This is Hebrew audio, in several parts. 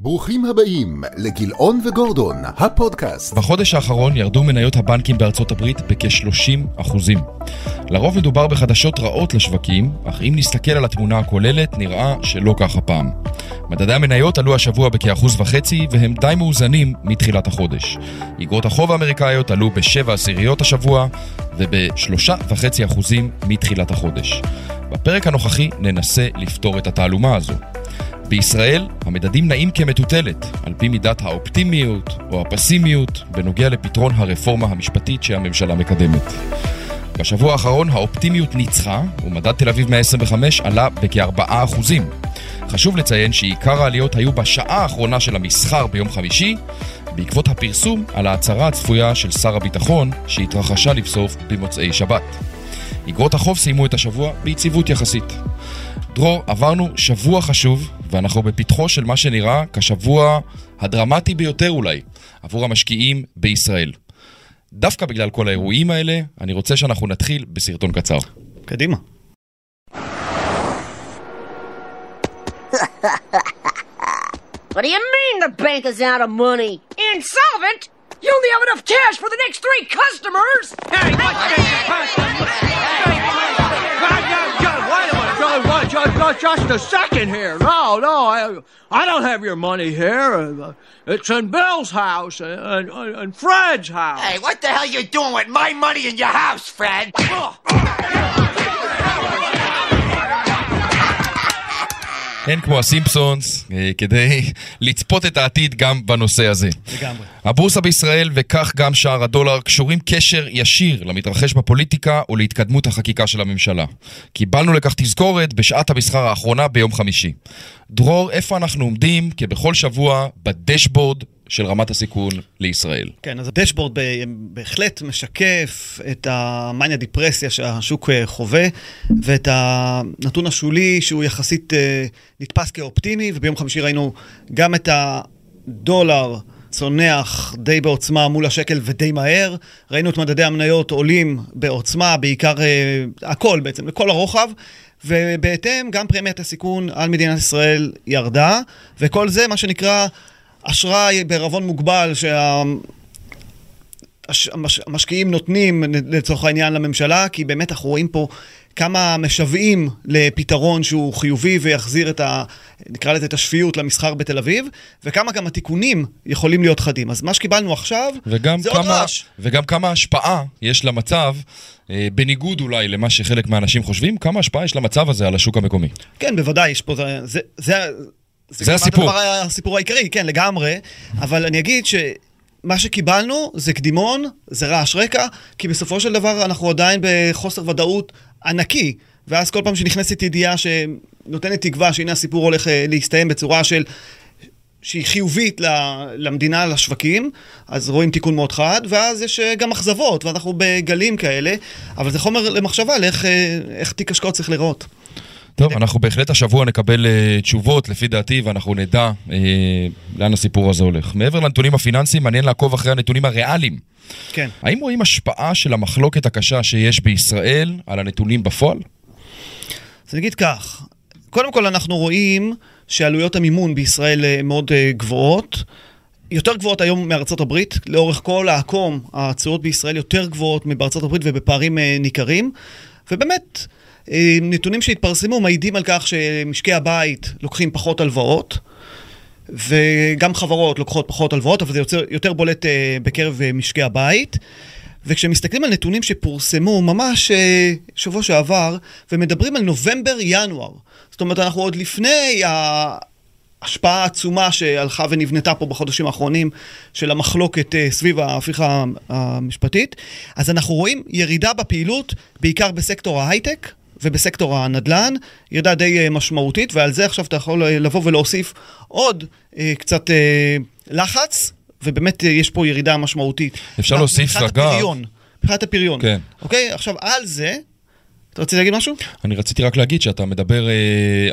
ברוכים הבאים לגילאון וגורדון, הפודקאסט. בחודש האחרון ירדו מניות הבנקים בארצות הברית בכ-30 אחוזים. לרוב מדובר בחדשות רעות לשווקים, אך אם נסתכל על התמונה הכוללת, נראה שלא כך הפעם. מדדי המניות עלו השבוע בכאחוז וחצי, והם די מאוזנים מתחילת החודש. אגרות החוב האמריקאיות עלו בשבע עשיריות השבוע, ובשלושה וחצי אחוזים מתחילת החודש. בפרק הנוכחי ננסה לפתור את התעלומה הזו. בישראל המדדים נעים כמטוטלת, על פי מידת האופטימיות או הפסימיות, בנוגע לפתרון הרפורמה המשפטית שהממשלה מקדמת. בשבוע האחרון האופטימיות ניצחה, ומדד תל אביב 125 עלה בכ-4%. חשוב לציין שעיקר העליות היו בשעה האחרונה של המסחר ביום חמישי, בעקבות הפרסום על ההצהרה הצפויה של שר הביטחון, שהתרחשה לבסוף במוצאי שבת. אגרות החוב סיימו את השבוע ביציבות יחסית. דרור, עברנו שבוע חשוב, ואנחנו בפתחו של מה שנראה כשבוע הדרמטי ביותר אולי, עבור המשקיעים בישראל. דווקא בגלל כל האירועים האלה, אני רוצה שאנחנו נתחיל בסרטון קצר. קדימה. What do you mean the bank is out of money? Insolvent? You only have enough cash for the next three customers! Hey, what's this? Just, just, a second here. No, no, I, I don't have your money here. Uh, It's in Bill's house and, and, and Fred's house. Hey, what the hell you doing with my money in your house, Fred? אין כמו הסימפסונס, אה, כדי לצפות את העתיד גם בנושא הזה. לגמרי. הבורסה בישראל וכך גם שער הדולר קשורים קשר ישיר למתרחש בפוליטיקה ולהתקדמות החקיקה של הממשלה. קיבלנו לכך תזכורת בשעת המסחר האחרונה ביום חמישי. דרור, איפה אנחנו עומדים כבכל שבוע בדשבורד של רמת הסיכון לישראל? כן, אז הדשבורד בהחלט משקף את המאניה דיפרסיה שהשוק אה, חווה, ואת הנתון השולי שהוא יחסית אה, נתפס כאופטימי, וביום חמישי ראינו גם את הדולר. צונח די בעוצמה מול השקל ודי מהר. ראינו את מדדי המניות עולים בעוצמה, בעיקר אה, הכל בעצם, לכל הרוחב. ובהתאם, גם פרמיית הסיכון על מדינת ישראל ירדה, וכל זה, מה שנקרא, אשראי בערבון מוגבל, שה... המשקיעים נותנים לצורך העניין לממשלה, כי באמת אנחנו רואים פה כמה משוועים לפתרון שהוא חיובי ויחזיר את ה... נקרא לזה את השפיות למסחר בתל אביב, וכמה גם התיקונים יכולים להיות חדים. אז מה שקיבלנו עכשיו, וגם זה עוד כמה, רעש. וגם כמה השפעה יש למצב, אה, בניגוד אולי למה שחלק מהאנשים חושבים, כמה השפעה יש למצב הזה על השוק המקומי. כן, בוודאי, יש פה... זה, זה, זה, זה הסיפור. הדבר, הסיפור העיקרי, כן, לגמרי. אבל אני אגיד ש... מה שקיבלנו זה קדימון, זה רעש רקע, כי בסופו של דבר אנחנו עדיין בחוסר ודאות ענקי. ואז כל פעם שנכנסת ידיעה שנותנת תקווה שהנה הסיפור הולך אה, להסתיים בצורה של... שהיא חיובית למדינה, לשווקים, אז רואים תיקון מאוד חד, ואז יש אה, גם אכזבות, ואנחנו בגלים כאלה, אבל זה חומר למחשבה על איך, אה, תיק השקעות צריך להיראות. טוב, אנחנו בהחלט השבוע נקבל uh, תשובות, לפי דעתי, ואנחנו נדע uh, לאן הסיפור הזה הולך. מעבר לנתונים הפיננסיים, מעניין לעקוב אחרי הנתונים הריאליים. כן. האם רואים השפעה של המחלוקת הקשה שיש בישראל על הנתונים בפועל? אז אני אגיד כך, קודם כל אנחנו רואים שעלויות המימון בישראל אה, מאוד אה, גבוהות. יותר גבוהות היום מארצות הברית, לאורך כל העקום התשואות בישראל יותר גבוהות מבארצות הברית ובפערים אה, ניכרים. ובאמת, אה, נתונים שהתפרסמו מעידים על כך שמשקי הבית לוקחים פחות הלוואות. וגם חברות לוקחות פחות הלוואות, אבל זה יוצר, יותר בולט אה, בקרב אה, משקי הבית. וכשמסתכלים על נתונים שפורסמו ממש אה, שבוע שעבר, ומדברים על נובמבר-ינואר, זאת אומרת, אנחנו עוד לפני ההשפעה העצומה שהלכה ונבנתה פה בחודשים האחרונים של המחלוקת אה, סביב ההפיכה המשפטית, אז אנחנו רואים ירידה בפעילות, בעיקר בסקטור ההייטק. ובסקטור הנדל"ן, ירידה די אה, משמעותית, ועל זה עכשיו אתה יכול אה, לבוא ולהוסיף עוד אה, קצת לחץ, ובאמת יש פה ירידה משמעותית. אפשר מה- להוסיף, אגב-. מבחינת הפריון. כן. אוקיי, עכשיו על זה, אתה רוצה להגיד משהו? אני רציתי רק להגיד שאתה מדבר אה,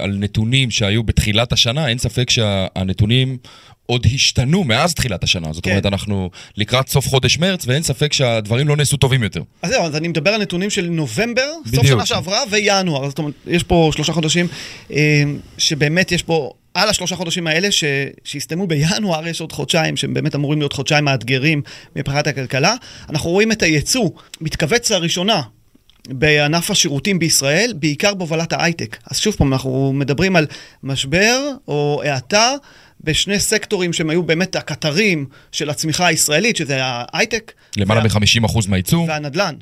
על נתונים שהיו בתחילת השנה, אין ספק שהנתונים עוד השתנו מאז תחילת השנה. זאת כן. אומרת, אנחנו לקראת סוף חודש מרץ, ואין ספק שהדברים לא נעשו טובים יותר. אז זהו, אז אני מדבר על נתונים של נובמבר, סוף בדיוק. שנה שעברה וינואר, זאת אומרת, יש פה שלושה חודשים אה, שבאמת יש פה על השלושה חודשים האלה ש... שהסתיימו בינואר, יש עוד חודשיים שהם באמת אמורים להיות חודשיים מאתגרים מבחינת הכלכלה. אנחנו רואים את היצוא מתכווץ לראשונה בענף השירותים בישראל, בעיקר בהובלת ההייטק. אז שוב פעם, אנחנו מדברים על משבר או האטה בשני סקטורים שהם היו באמת הקטרים של הצמיחה הישראלית, שזה ההייטק. למעלה וה- מ-50% מהייצור. והנדל"ן.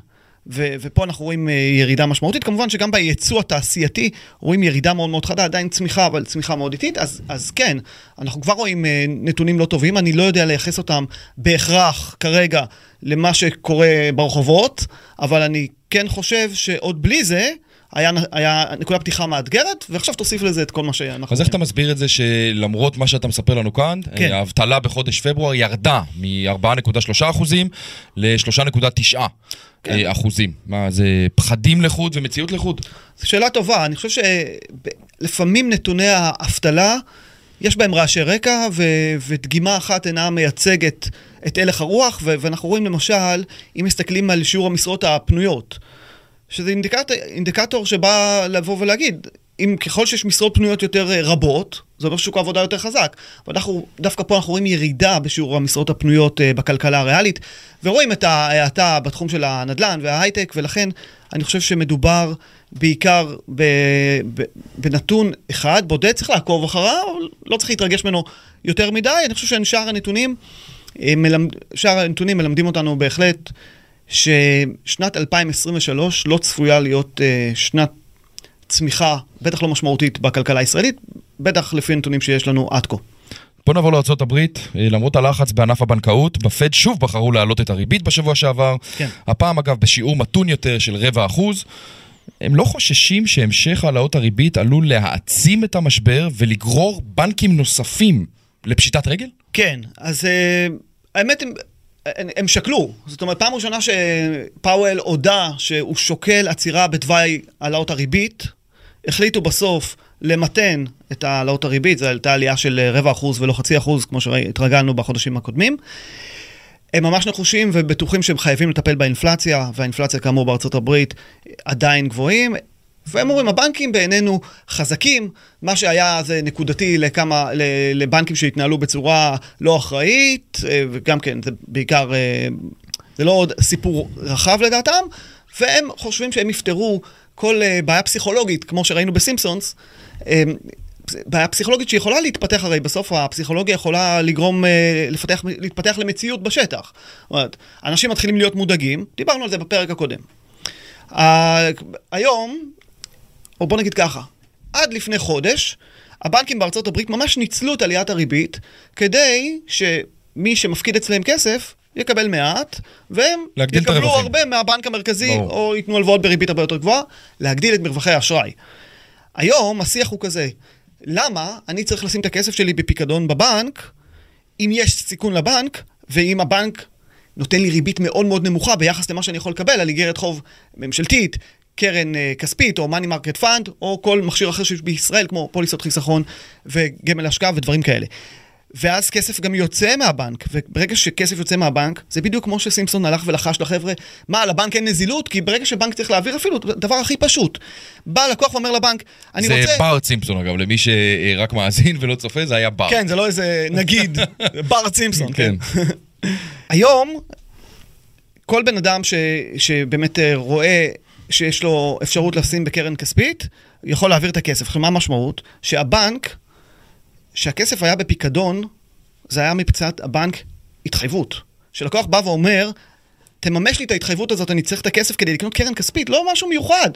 ו- ופה אנחנו רואים אה, ירידה משמעותית. כמובן שגם ביצוא התעשייתי רואים ירידה מאוד מאוד חדה, עדיין צמיחה, אבל צמיחה מאוד איטית. אז, אז כן, אנחנו כבר רואים אה, נתונים לא טובים, אני לא יודע לייחס אותם בהכרח כרגע למה שקורה ברחובות, אבל אני כן חושב שעוד בלי זה, היה, היה נקודת פתיחה מאתגרת, ועכשיו תוסיף לזה את כל מה שאנחנו... אז איך אתה מסביר את זה שלמרות מה שאתה מספר לנו כאן, כן. אה, האבטלה בחודש פברואר ירדה מ-4.3 אחוזים ל-3.9 כן. אחוזים? מה, זה פחדים לחוד ומציאות לחוד? זו שאלה טובה, אני חושב שלפעמים נתוני האבטלה, יש בהם רעשי רקע, ו- ודגימה אחת אינה מייצגת את הלך הרוח, ו- ואנחנו רואים למשל, אם מסתכלים על שיעור המשרות הפנויות, שזה אינדיקט, אינדיקטור שבא לבוא ולהגיד, אם ככל שיש משרות פנויות יותר אה, רבות, זה אומר ששוק העבודה יותר חזק. ואנחנו, דווקא פה אנחנו רואים ירידה בשיעור המשרות הפנויות אה, בכלכלה הריאלית, ורואים את ההאטה בתחום של הנדל"ן וההייטק, ולכן אני חושב שמדובר בעיקר ב, ב, בנתון אחד, בודד, צריך לעקוב אחריו, לא צריך להתרגש ממנו יותר מדי. אני חושב ששאר הנתונים, אה, מלמד, הנתונים מלמדים אותנו בהחלט ששנת 2023 לא צפויה להיות אה, שנת צמיחה, בטח לא משמעותית בכלכלה הישראלית, בטח לפי הנתונים שיש לנו עד כה. בוא נעבור לארה"ב, למרות הלחץ בענף הבנקאות, בפד שוב בחרו להעלות את הריבית בשבוע שעבר. כן. הפעם אגב בשיעור מתון יותר של רבע אחוז. הם לא חוששים שהמשך העלאות הריבית עלול להעצים את המשבר ולגרור בנקים נוספים לפשיטת רגל? כן, אז אה, האמת הם, שקלו. זאת אומרת, פעם ראשונה שפאוול הודה שהוא שוקל עצירה בתוואי העלאות הריבית, החליטו בסוף למתן את העלאות הריבית, זו הייתה עלייה של רבע אחוז ולא חצי אחוז, כמו שהתרגלנו בחודשים הקודמים. הם ממש נחושים ובטוחים שהם חייבים לטפל באינפלציה, והאינפלציה כאמור בארצות הברית עדיין גבוהים. והם אומרים, הבנקים בעינינו חזקים, מה שהיה זה נקודתי לכמה, לבנקים שהתנהלו בצורה לא אחראית, אה, וגם כן, זה בעיקר, אה, זה לא עוד סיפור רחב לדעתם, והם חושבים שהם יפתרו כל אה, בעיה פסיכולוגית, כמו שראינו בסימפסונס, בעיה פסיכולוגית שיכולה להתפתח, הרי בסוף הפסיכולוגיה יכולה לגרום, לפתח, להתפתח למציאות בשטח. זאת אומרת, אנשים מתחילים להיות מודאגים, דיברנו על זה בפרק הקודם. היום, או בוא נגיד ככה, עד לפני חודש, הבנקים בארצות הברית ממש ניצלו את עליית הריבית כדי שמי שמפקיד אצלם כסף יקבל מעט, והם יקבלו. הרבה מהבנק המרכזי, ברור. או ייתנו הלוואות בריבית הרבה יותר גבוהה, להגדיל את מרווחי האשראי. היום השיח הוא כזה, למה אני צריך לשים את הכסף שלי בפיקדון בבנק, אם יש סיכון לבנק, ואם הבנק נותן לי ריבית מאוד מאוד נמוכה ביחס למה שאני יכול לקבל על איגרת חוב ממשלתית, קרן אה, כספית או money market fund, או כל מכשיר אחר שיש בישראל, כמו פוליסות חיסכון וגמל השקעה ודברים כאלה. ואז כסף גם יוצא מהבנק, וברגע שכסף יוצא מהבנק, זה בדיוק כמו שסימפסון הלך ולחש לחבר'ה, מה, לבנק אין נזילות? כי ברגע שבנק צריך להעביר אפילו, דבר הכי פשוט. בא לקוח ואומר לבנק, אני זה רוצה... בארט סימפסון אגב, למי שרק מאזין ולא צופה, זה היה בארט. כן, זה לא איזה נגיד, בארט סימפסון, כן. כן. היום, כל בן אדם ש, שבאמת אה, רואה שיש לו אפשרות לשים בקרן כספית, יכול להעביר את הכסף. עכשיו, מה המשמעות? שהבנק, שהכסף היה בפיקדון, זה היה מבחינת הבנק התחייבות. שלקוח בא ואומר, תממש לי את ההתחייבות הזאת, אני צריך את הכסף כדי לקנות קרן כספית, לא משהו מיוחד.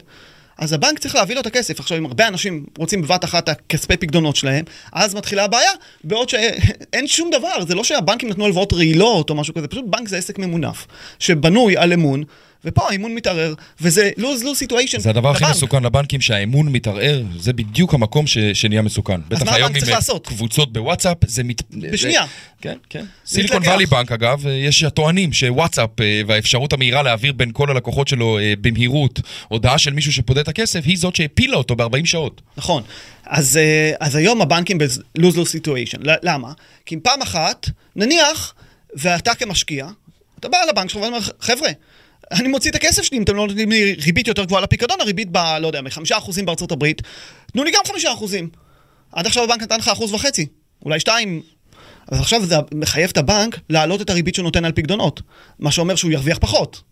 אז הבנק צריך להביא לו את הכסף. עכשיו, אם הרבה אנשים רוצים בבת אחת את הכספי פקדונות שלהם, אז מתחילה הבעיה, בעוד שאין שום דבר, זה לא שהבנקים נתנו הלוואות רעילות או משהו כזה, פשוט בנק זה עסק ממונף, שבנוי על אמון, ופה האמון מתערער, וזה lose-lose situation. זה הדבר הכי לבנק. מסוכן לבנקים, שהאמון מתערער, זה בדיוק המקום ש, שנהיה מסוכן. בטח מה הבנק צריך עם לעשות? קבוצות בוואטסאפ, זה מת... בשנייה. זה... כן, כן. סיליקון. וואלי בנק אגב, אה, יש הטוענים שוואטסאפ אה, והאפשרות המהירה להעביר בין כל הלקוחות שלו אה, במהירות הודעה של מישהו שפודה את הכסף, היא זאת שהפילה אותו ב-40 שעות. נכון. אז, אה, אז היום הבנקים ב-lose-lose situation. למה? כי אם פעם אחת, נניח, ואתה כמשקיע, אתה בא לבנק שלך ואומר, חבר'ה, אני מוציא את הכסף שלי אם אתם לא נותנים לי ריבית יותר גבוהה לפיקדון, הריבית ב... לא יודע, מ-5% בארצות הברית, תנו לי גם 5%. עד עכשיו הבנק נתן לך אחוז וחצי, אולי שתיים. אז עכשיו זה מחייב את הבנק להעלות את הריבית שהוא נותן על פקדונות. מה שאומר שהוא ירוויח פחות.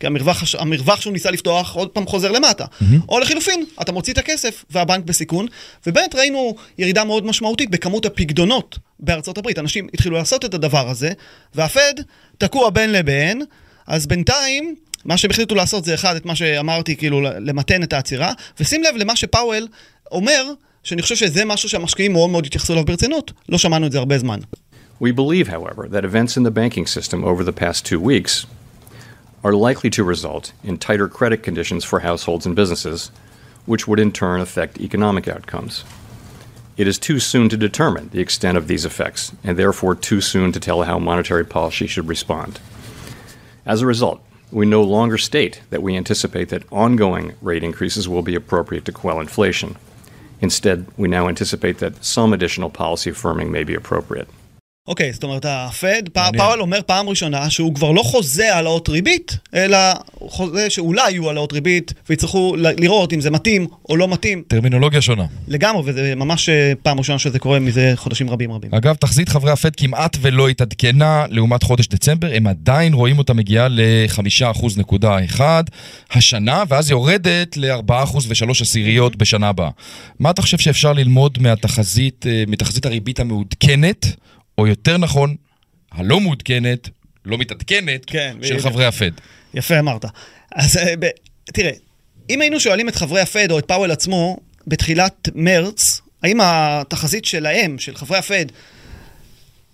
כי המרווח, המרווח שהוא ניסה לפתוח עוד פעם חוזר למטה. או לחילופין, אתה מוציא את הכסף והבנק בסיכון, ובאמת ראינו ירידה מאוד משמעותית בכמות הפקדונות בארצות הברית. אנשים התחילו לעשות את הדבר הזה, והפד תקוע בין לבין, אז בינתיים, מה שהם החליטו לעשות זה אחד, את מה שאמרתי, כאילו למתן את העצירה, ושים לב למה שפאוול אומר, שאני חושב שזה משהו שהמשקיעים מאוד מאוד התייחסו אליו ברצינות, לא שמענו את זה הרבה זמן. We believe, however, that events in the banking system over the past two weeks are likely to result in tighter credit conditions for households and businesses, which would in turn affect economic outcomes. It is too soon to determine the extent of these effects, and therefore too soon to tell how monetary policy should respond. As a result, we no longer state that we anticipate that ongoing rate increases will be appropriate to quell inflation. Instead, we now anticipate that some additional policy firming may be appropriate. אוקיי, זאת אומרת, הפד, פא-. פאוול אומר פעם ראשונה שהוא כבר לא חוזה העלאות ריבית, אלא חוזה שאולי יהיו העלאות ריבית, ויצטרכו לראות אם זה מתאים או לא מתאים טרמינולוגיה שונה. לגמרי, וזה ממש אה, פעם ראשונה שזה קורה מזה חודשים רבים רבים. אגב, תחזית חברי הפד כמעט ולא התעדכנה לעומת חודש דצמבר, הם עדיין רואים אותה מגיעה ל-5.1% השנה, ואז יורדת ל-4% ו-3 עשיריות בשנה הבאה. מה אתה חושב שאפשר ללמוד מהתחזית, אה, מתחזית הריבית המעודכנת, או יותר נכון, הלא מעודכנת, לא מתעדכנת, כן, של בדיוק. חברי הפד? יפה אמרת. אז אה, ב- תראה, אם היינו שואלים את חברי הפד או את פאוול עצמו בתחילת מרץ, האם התחזית שלהם, של חברי הפד,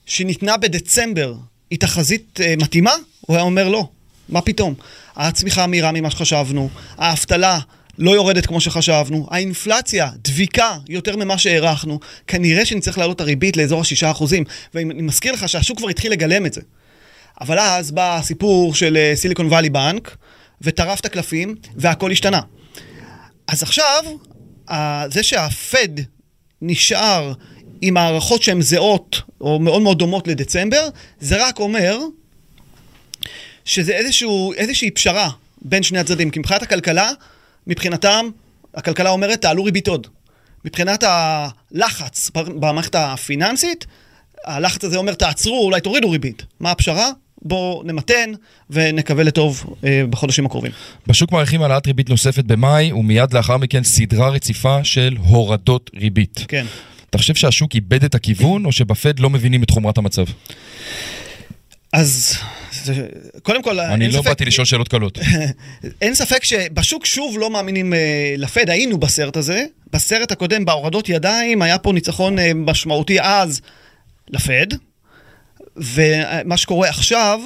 שניתנה בדצמבר, היא תחזית אה, מתאימה? הוא היה אומר לא. מה פתאום? הצמיחה מהירה ממה שחשבנו, האבטלה לא יורדת כמו שחשבנו, האינפלציה דביקה יותר ממה שהערכנו, כנראה שנצטרך להעלות את הריבית לאזור ה-6%, ואני מזכיר לך שהשוק כבר התחיל לגלם את זה. אבל אז בא הסיפור של אה, סיליקון וואלי בנק, וטרף את הקלפים, והכל השתנה. אז עכשיו, זה שהפד נשאר עם הערכות שהן זהות, או מאוד מאוד דומות לדצמבר, זה רק אומר שזה איזשהו, איזושהי פשרה בין שני הצדדים. כי מבחינת הכלכלה, מבחינתם, הכלכלה אומרת, תעלו ריבית עוד. מבחינת הלחץ במערכת הפיננסית, הלחץ הזה אומר, תעצרו, אולי תורידו ריבית. מה הפשרה? בואו נמתן ונקווה לטוב אה, בחודשים הקרובים. בשוק מעריכים העלאת ריבית נוספת במאי, ומיד לאחר מכן סדרה רציפה של הורדות ריבית. כן. אתה חושב שהשוק איבד את הכיוון, או שבפד לא מבינים את חומרת המצב? אז קודם כל, אני לא ספק- באתי לשאול שאלות קלות. אין ספק שבשוק שוב לא מאמינים אה, לפד, היינו בסרט הזה. בסרט הקודם, בהורדות ידיים, היה פה ניצחון אה, משמעותי אז לפד. ומה שקורה עכשיו,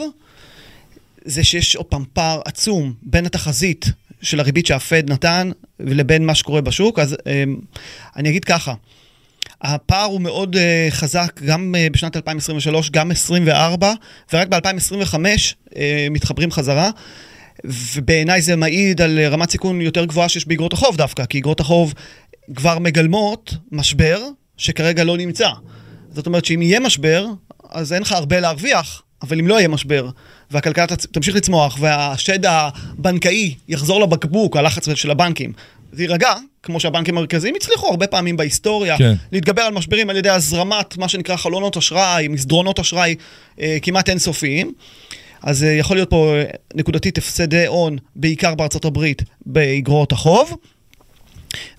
זה שיש עוד פעם פער עצום בין התחזית של הריבית שהפד נתן לבין מה שקורה בשוק. אז אה, אני אגיד ככה, הפער הוא מאוד uh, חזק גם uh, בשנת 2023, גם 24, ורק ב-2025 uh, מתחברים חזרה. ובעיניי זה מעיד על אה, רמת סיכון יותר גבוהה שיש באגרות החוב דווקא, כי אגרות החוב כבר מגלמות משבר שכרגע לא נמצא. זאת אומרת שאם יהיה משבר, אז אין לך הרבה להרוויח, אבל אם לא יהיה משבר, והכלכלה תמשיך לצמוח, והשד הבנקאי יחזור לבקבוק, הלחץ של הבנקים, זה יירגע, כמו שהבנקים המרכזיים הצליחו הרבה פעמים בהיסטוריה, כן. להתגבר על משברים על ידי הזרמת מה שנקרא חלונות אשראי, מסדרונות אשראי אה, כמעט אינסופיים. אז אה, יכול להיות פה אה, נקודתית הפסדי הון, בעיקר בארצות הברית, באגרות החוב.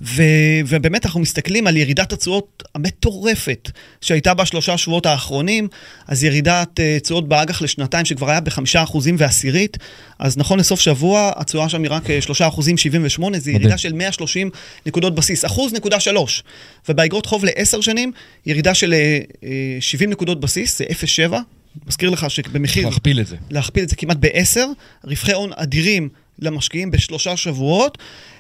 ו- ובאמת אנחנו מסתכלים על ירידת התשואות המטורפת שהייתה בשלושה שבועות האחרונים, אז ירידת uh, תשואות באג"ח לשנתיים שכבר היה בחמישה אחוזים ועשירית, אז נכון לסוף שבוע התשואה שם היא רק אה, שלושה אחוזים שבעים ושמונה, זה ירידה. של 130 נקודות בסיס, אחוז נקודה שלוש. ובאגרות חוב לעשר שנים, ירידה של אה, אה, 70 נקודות בסיס, זה 0.7. מזכיר לך שבמחיר... להכפיל את זה. להכפיל את זה כמעט בעשר, רווחי הון אדירים למשקיעים בשלושה שבועות,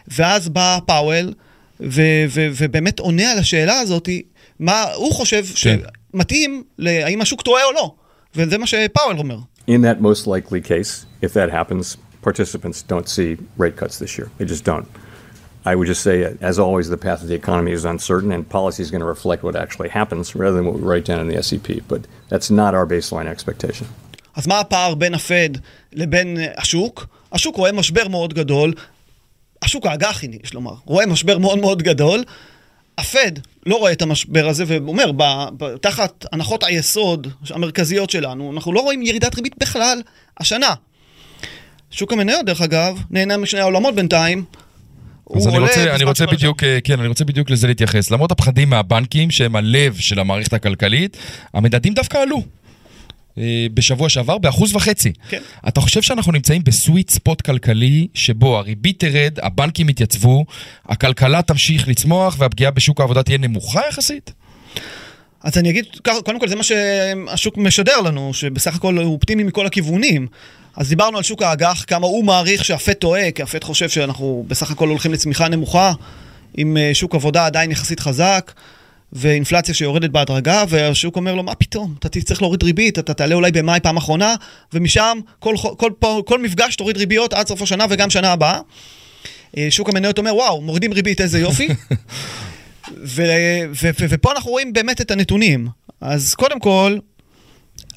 ואז בא פאוול, ו- ו- ובאמת עונה על השאלה הזאת, מה הוא חושב כן. שמתאים, האם השוק טועה או לא, וזה מה שפאוול אומר. In that most likely case, if that happens, participants don't see rate cuts this year. They just don't. I would just say, uh, as always, the path of the economy is uncertain, and policy is going to reflect what actually happens rather than what we write down in the SEP. But that's not our baseline expectation. אז מה הפער בין הפד לבין אה, השוק? השוק רואה משבר מאוד גדול, השוק האג"חי, יש לומר, רואה משבר מאוד מאוד גדול, הפד לא רואה את המשבר הזה ואומר, ב- ב- תחת הנחות היסוד המרכזיות שלנו, אנחנו לא רואים ירידת ריבית בכלל השנה. שוק המניות, דרך אגב, נהנה משני העולמות בינתיים. אז אני רוצה, אני רוצה בדיוק, אה, כן, אני רוצה בדיוק לזה להתייחס. למרות הפחדים מהבנקים, שהם הלב של המערכת הכלכלית, המדדים דווקא עלו. אה, בשבוע שעבר באחוז וחצי. כן. אתה חושב שאנחנו נמצאים בסוויט ספוט כלכלי, שבו הריבית תרד, הבנקים יתייצבו, הכלכלה תמשיך לצמוח והפגיעה בשוק העבודה תהיה נמוכה יחסית? אז אני אגיד, קודם כל זה מה שהשוק משדר לנו, שבסך הכל הוא אופטימי מכל הכיוונים. אז דיברנו על שוק האג"ח, כמה הוא מעריך שהפט טועה, כי הפט חושב שאנחנו בסך הכל הולכים לצמיחה נמוכה, עם אה, שוק עבודה עדיין יחסית חזק, ואינפלציה שיורדת בהדרגה, והשוק אומר לו, מה פתאום, אתה תצטרך להוריד ריבית, אתה תעלה אולי במאי פעם אחרונה, ומשם כל, כל, כל, כל, מפגש תוריד ריביות עד סוף השנה וגם שנה הבאה. אה, שוק המניות אומר, וואו, מורידים ריבית, איזה יופי. ו- ו- ו- ופה אנחנו רואים באמת את הנתונים. אז קודם כל,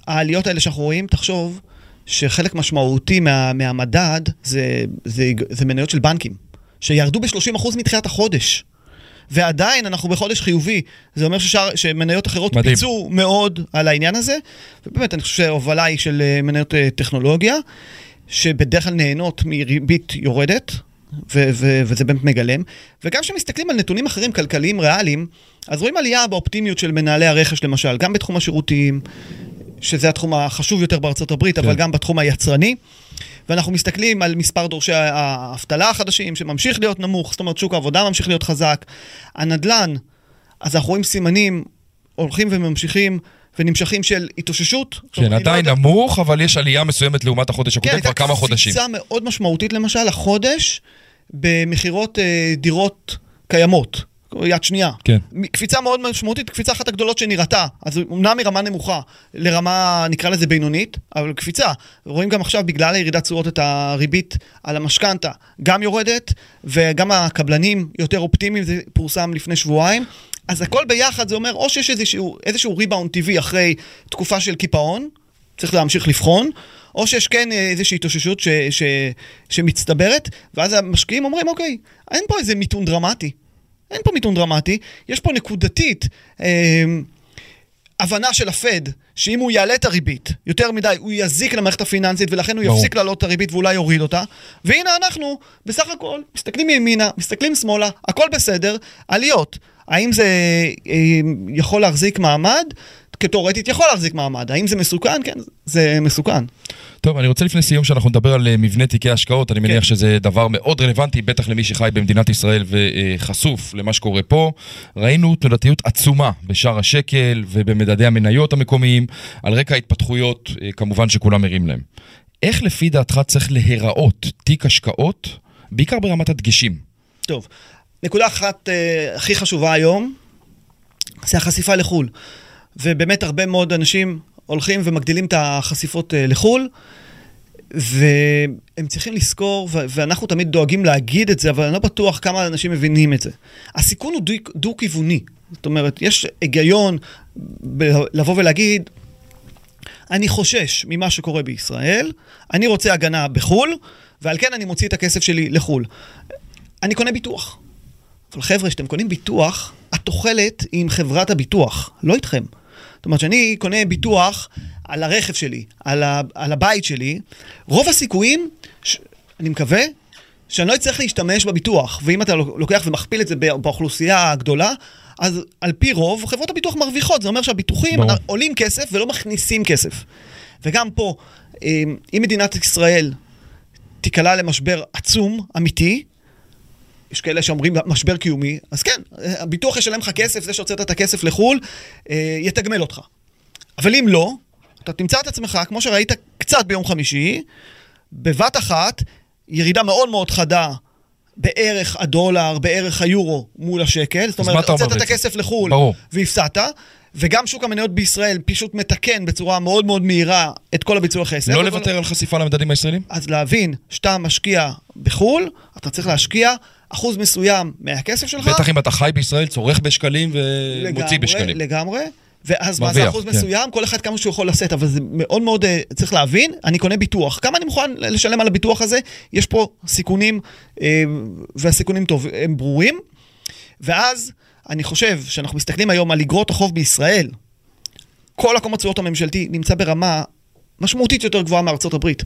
העליות האלה שאנחנו רואים, תחשוב שחלק משמעותי מה, מהמדד זה, זה, זה מניות של בנקים, שירדו ב-30% מתחילת החודש. ועדיין אנחנו בחודש חיובי. זה אומר ששאר, שמניות אחרות מדהים. פיצו מאוד על העניין הזה. ובאמת, אני חושב שההובלה היא של אה, מניות אה, טכנולוגיה, שבדרך כלל נהנות מריבית יורדת, ו- ו- וזה באמת מגלם. וגם כשמסתכלים על נתונים אחרים, כלכליים ריאליים, אז רואים עלייה באופטימיות של מנהלי הרכש למשל, גם בתחום השירותים, שזה התחום החשוב יותר בארצות הברית, אבל גם בתחום היצרני. ואנחנו מסתכלים על מספר דורשי האבטלה החדשים, שממשיך להיות נמוך, זאת אומרת שוק העבודה ממשיך להיות חזק. הנדל"ן, אז אנחנו רואים סימנים הולכים וממשיכים ונמשכים של התאוששות. כן, אני לא עדיין יודע- נמוך, אבל יש עלייה מסוימת לעומת החודש הקודם כן, כבר הייתה כמה חודשים. קפיצה מאוד משמעותית למשל, החודש, במכירות אה, דירות קיימות, יד שנייה. כן. קפיצה מאוד משמעותית, קפיצה אחת הגדולות שנראתה. אז אמנם מרמה נמוכה לרמה, נקרא לזה בינונית, אבל קפיצה. רואים גם עכשיו, בגלל הירידת תשואות, את הריבית על המשכנתה גם יורדת, וגם הקבלנים יותר אופטימיים, זה פורסם לפני שבועיים. אז הכל ביחד זה אומר, או שיש איזשהו, איזשהו ריבאונד טבעי אחרי תקופה של קיפאון, צריך להמשיך לבחון, או שיש כן אה, איזושהי התאוששות ש, ש, שמצטברת, ואז המשקיעים אומרים, אוקיי, אין פה איזה מיתון דרמטי. אין פה מיתון דרמטי, יש פה נקודתית אה, הבנה של הפד, שאם הוא יעלה את הריבית יותר מדי, הוא יזיק למערכת הפיננסית, ולכן הוא ברור. יפסיק להעלות את הריבית ואולי יוריד אותה. והנה אנחנו, בסך הכל, מסתכלים ימינה, מסתכלים שמאלה, הכל בסדר, עליות. האם זה אה, יכול להחזיק מעמד? כתאורטית יכול להחזיק מעמד. האם זה מסוכן? כן, זה מסוכן. טוב, אני רוצה לפני סיום שאנחנו נדבר על אה, מבנה תיקי השקעות, אני כן. מניח שזה דבר מאוד רלוונטי, בטח למי שחי במדינת ישראל וחשוף למה שקורה פה. ראינו תנודתיות עצומה בשער השקל ובמדדי המניות המקומיים, על רקע ההתפתחויות, אה, כמובן שכולם ערים להם. איך לפי דעתך צריך להיראות תיק השקעות, בעיקר ברמת הדגשים? טוב, נקודה אחת אה, הכי חשובה היום, זה החשיפה לחו"ל. ובאמת הרבה מאוד אנשים הולכים ומגדילים את החשיפות אה, לחו"ל, והם צריכים לזכור, ואנחנו תמיד דואגים להגיד את זה, אבל אני לא בטוח כמה אנשים מבינים את זה. הסיכון הוא דו- דו-כיווני. זאת אומרת, יש היגיון לבוא ולהגיד, אני חושש ממה שקורה בישראל, אני רוצה הגנה בחו"ל, ועל כן אני מוציא את הכסף שלי לחו"ל. אני קונה ביטוח. אבל חבר'ה, כשאתם קונים ביטוח, התוחלת היא עם חברת הביטוח, לא איתכם. זאת אומרת, כשאני קונה ביטוח על הרכב שלי, על, ה, על הבית שלי, רוב הסיכויים, ש, אני מקווה, שאני לא אצטרך להשתמש בביטוח. ואם אתה לוקח ומכפיל את זה בא- באוכלוסייה הגדולה, אז על פי רוב, חברות הביטוח מרוויחות. זה אומר שהביטוחים ברור. עולים כסף ולא מכניסים כסף. וגם פה, אה, אם מדינת ישראל תיקלע למשבר עצום, אמיתי, יש כאלה שאומרים משבר קיומי, אז כן, הביטוח ישלם לך כסף, זה שהוצאת את הכסף לחו"ל, אה, יתגמל אותך. אבל אם לא, אתה תמצא את עצמך, כמו שראית קצת ביום חמישי, בבת אחת, ירידה מאוד מאוד חדה בערך הדולר, בערך היורו מול השקל. זאת אומרת, הוצאת את? הכסף לחו"ל ברור. והפסדת, וגם שוק המניות בישראל פשוט מתקן בצורה מאוד מאוד מהירה את כל הביצוע חסר. לא לוותר על חשיפה למדדים הישראלים? אז להבין שאתה משקיע בחו"ל, אתה צריך להשקיע אחוז מסוים מהכסף שלך. בטח אם אתה חי בישראל, צורך בשקלים ומוציא לגמרי, בשקלים. לגמרי. ואז מה זה אחוז כן. מסוים? כל אחד כמה שהוא יכול לשאת, אבל זה מאוד מאוד, אה, צריך להבין, אני קונה ביטוח. כמה אני מוכן לשלם על הביטוח הזה? יש פה סיכונים, אה, והסיכונים טוב, הם ברורים. ואז אני חושב שאנחנו מסתכלים היום על אגרות החוב בישראל, כל הקום התשואות הממשלתי נמצא ברמה משמעותית יותר גבוהה מארצות הברית.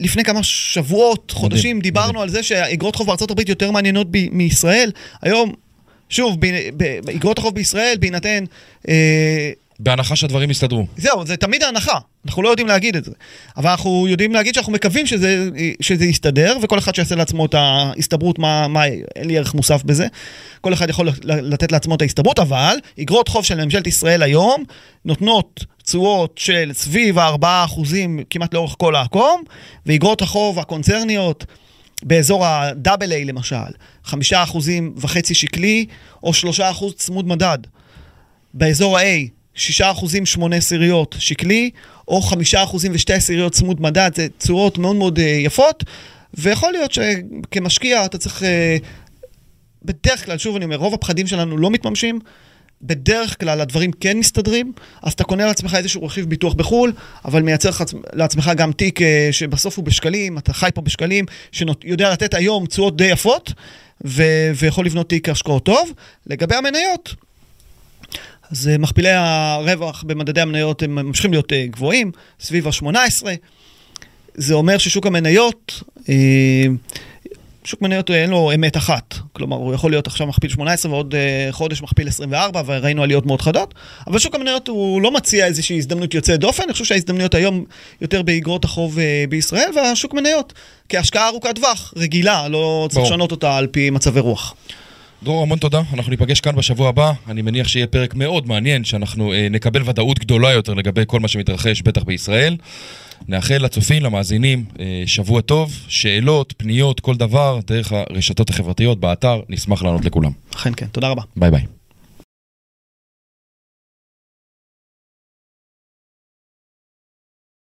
לפני כמה שבועות, חודשים, דיברנו מדהים. על זה שאגרות חוב בארצות הברית יותר מעניינות ב- מישראל. היום, שוב, באגרות החוב בישראל, בהינתן... אה, בהנחה שהדברים יסתדרו. זהו, זה תמיד ההנחה, אנחנו לא יודעים להגיד את זה. אבל אנחנו יודעים להגיד שאנחנו מקווים שזה, שזה יסתדר, וכל אחד שיעשה לעצמו את ההסתברות, מה, מה, אין לי ערך מוסף בזה. כל אחד יכול לתת לעצמו את ההסתברות, אבל אגרות חוב של ממשלת ישראל היום נותנות תשואות של סביב ה-4% כמעט לאורך כל העקום, ואגרות החוב הקונצרניות באזור ה-AA למשל, 5% וחצי שקלי, או 3% צמוד מדד. באזור ה-A, 6 אחוזים 8 עשיריות שקלי, או 5 אחוזים ו-2 עשיריות צמוד מדד, זה צורות מאוד מאוד uh, יפות, ויכול להיות שכמשקיע אתה צריך, uh, בדרך כלל, שוב אני אומר, רוב הפחדים שלנו לא מתממשים, בדרך כלל הדברים כן מסתדרים, אז אתה קונה לעצמך איזשהו רכיב ביטוח בחו"ל, אבל מייצר לעצמך גם תיק אה, שבסוף הוא בשקלים, אתה חי פה בשקלים, שיודע לתת היום תשואות די יפות, ו- ויכול לבנות תיק השקעות טוב. לגבי המניות, אז אה, מכפילי הרווח במדדי המניות הם ממשיכים להיות אה, גבוהים, סביב ה-18. זה אומר ששוק המניות, שוק מניות אה, אין לו אמת אחת. כלומר, הוא יכול להיות עכשיו מכפיל 18 ועוד אה, חודש מכפיל 24, וראינו עליות מאוד חדות. אבל שוק המניות הוא לא מציע איזושהי הזדמנות יוצאת דופן, אני חושב שההזדמנויות היום יותר באגרות החוב אה, בישראל, והשוק מניות כהשקעה ארוכת טווח, רגילה, לא צריך. לשנות אותה על פי מצבי רוח. דרור, המון תודה. אנחנו ניפגש כאן בשבוע הבא. אני מניח שיהיה פרק מאוד מעניין, שאנחנו אה, נקבל ודאות גדולה יותר לגבי כל מה שמתרחש, בטח בישראל. נאחל לצופים, למאזינים, אה, שבוע טוב, שאלות, פניות, כל דבר, דרך הרשתות החברתיות, באתר, נשמח לענות לכולם. אכן כן, תודה רבה. ביי ביי.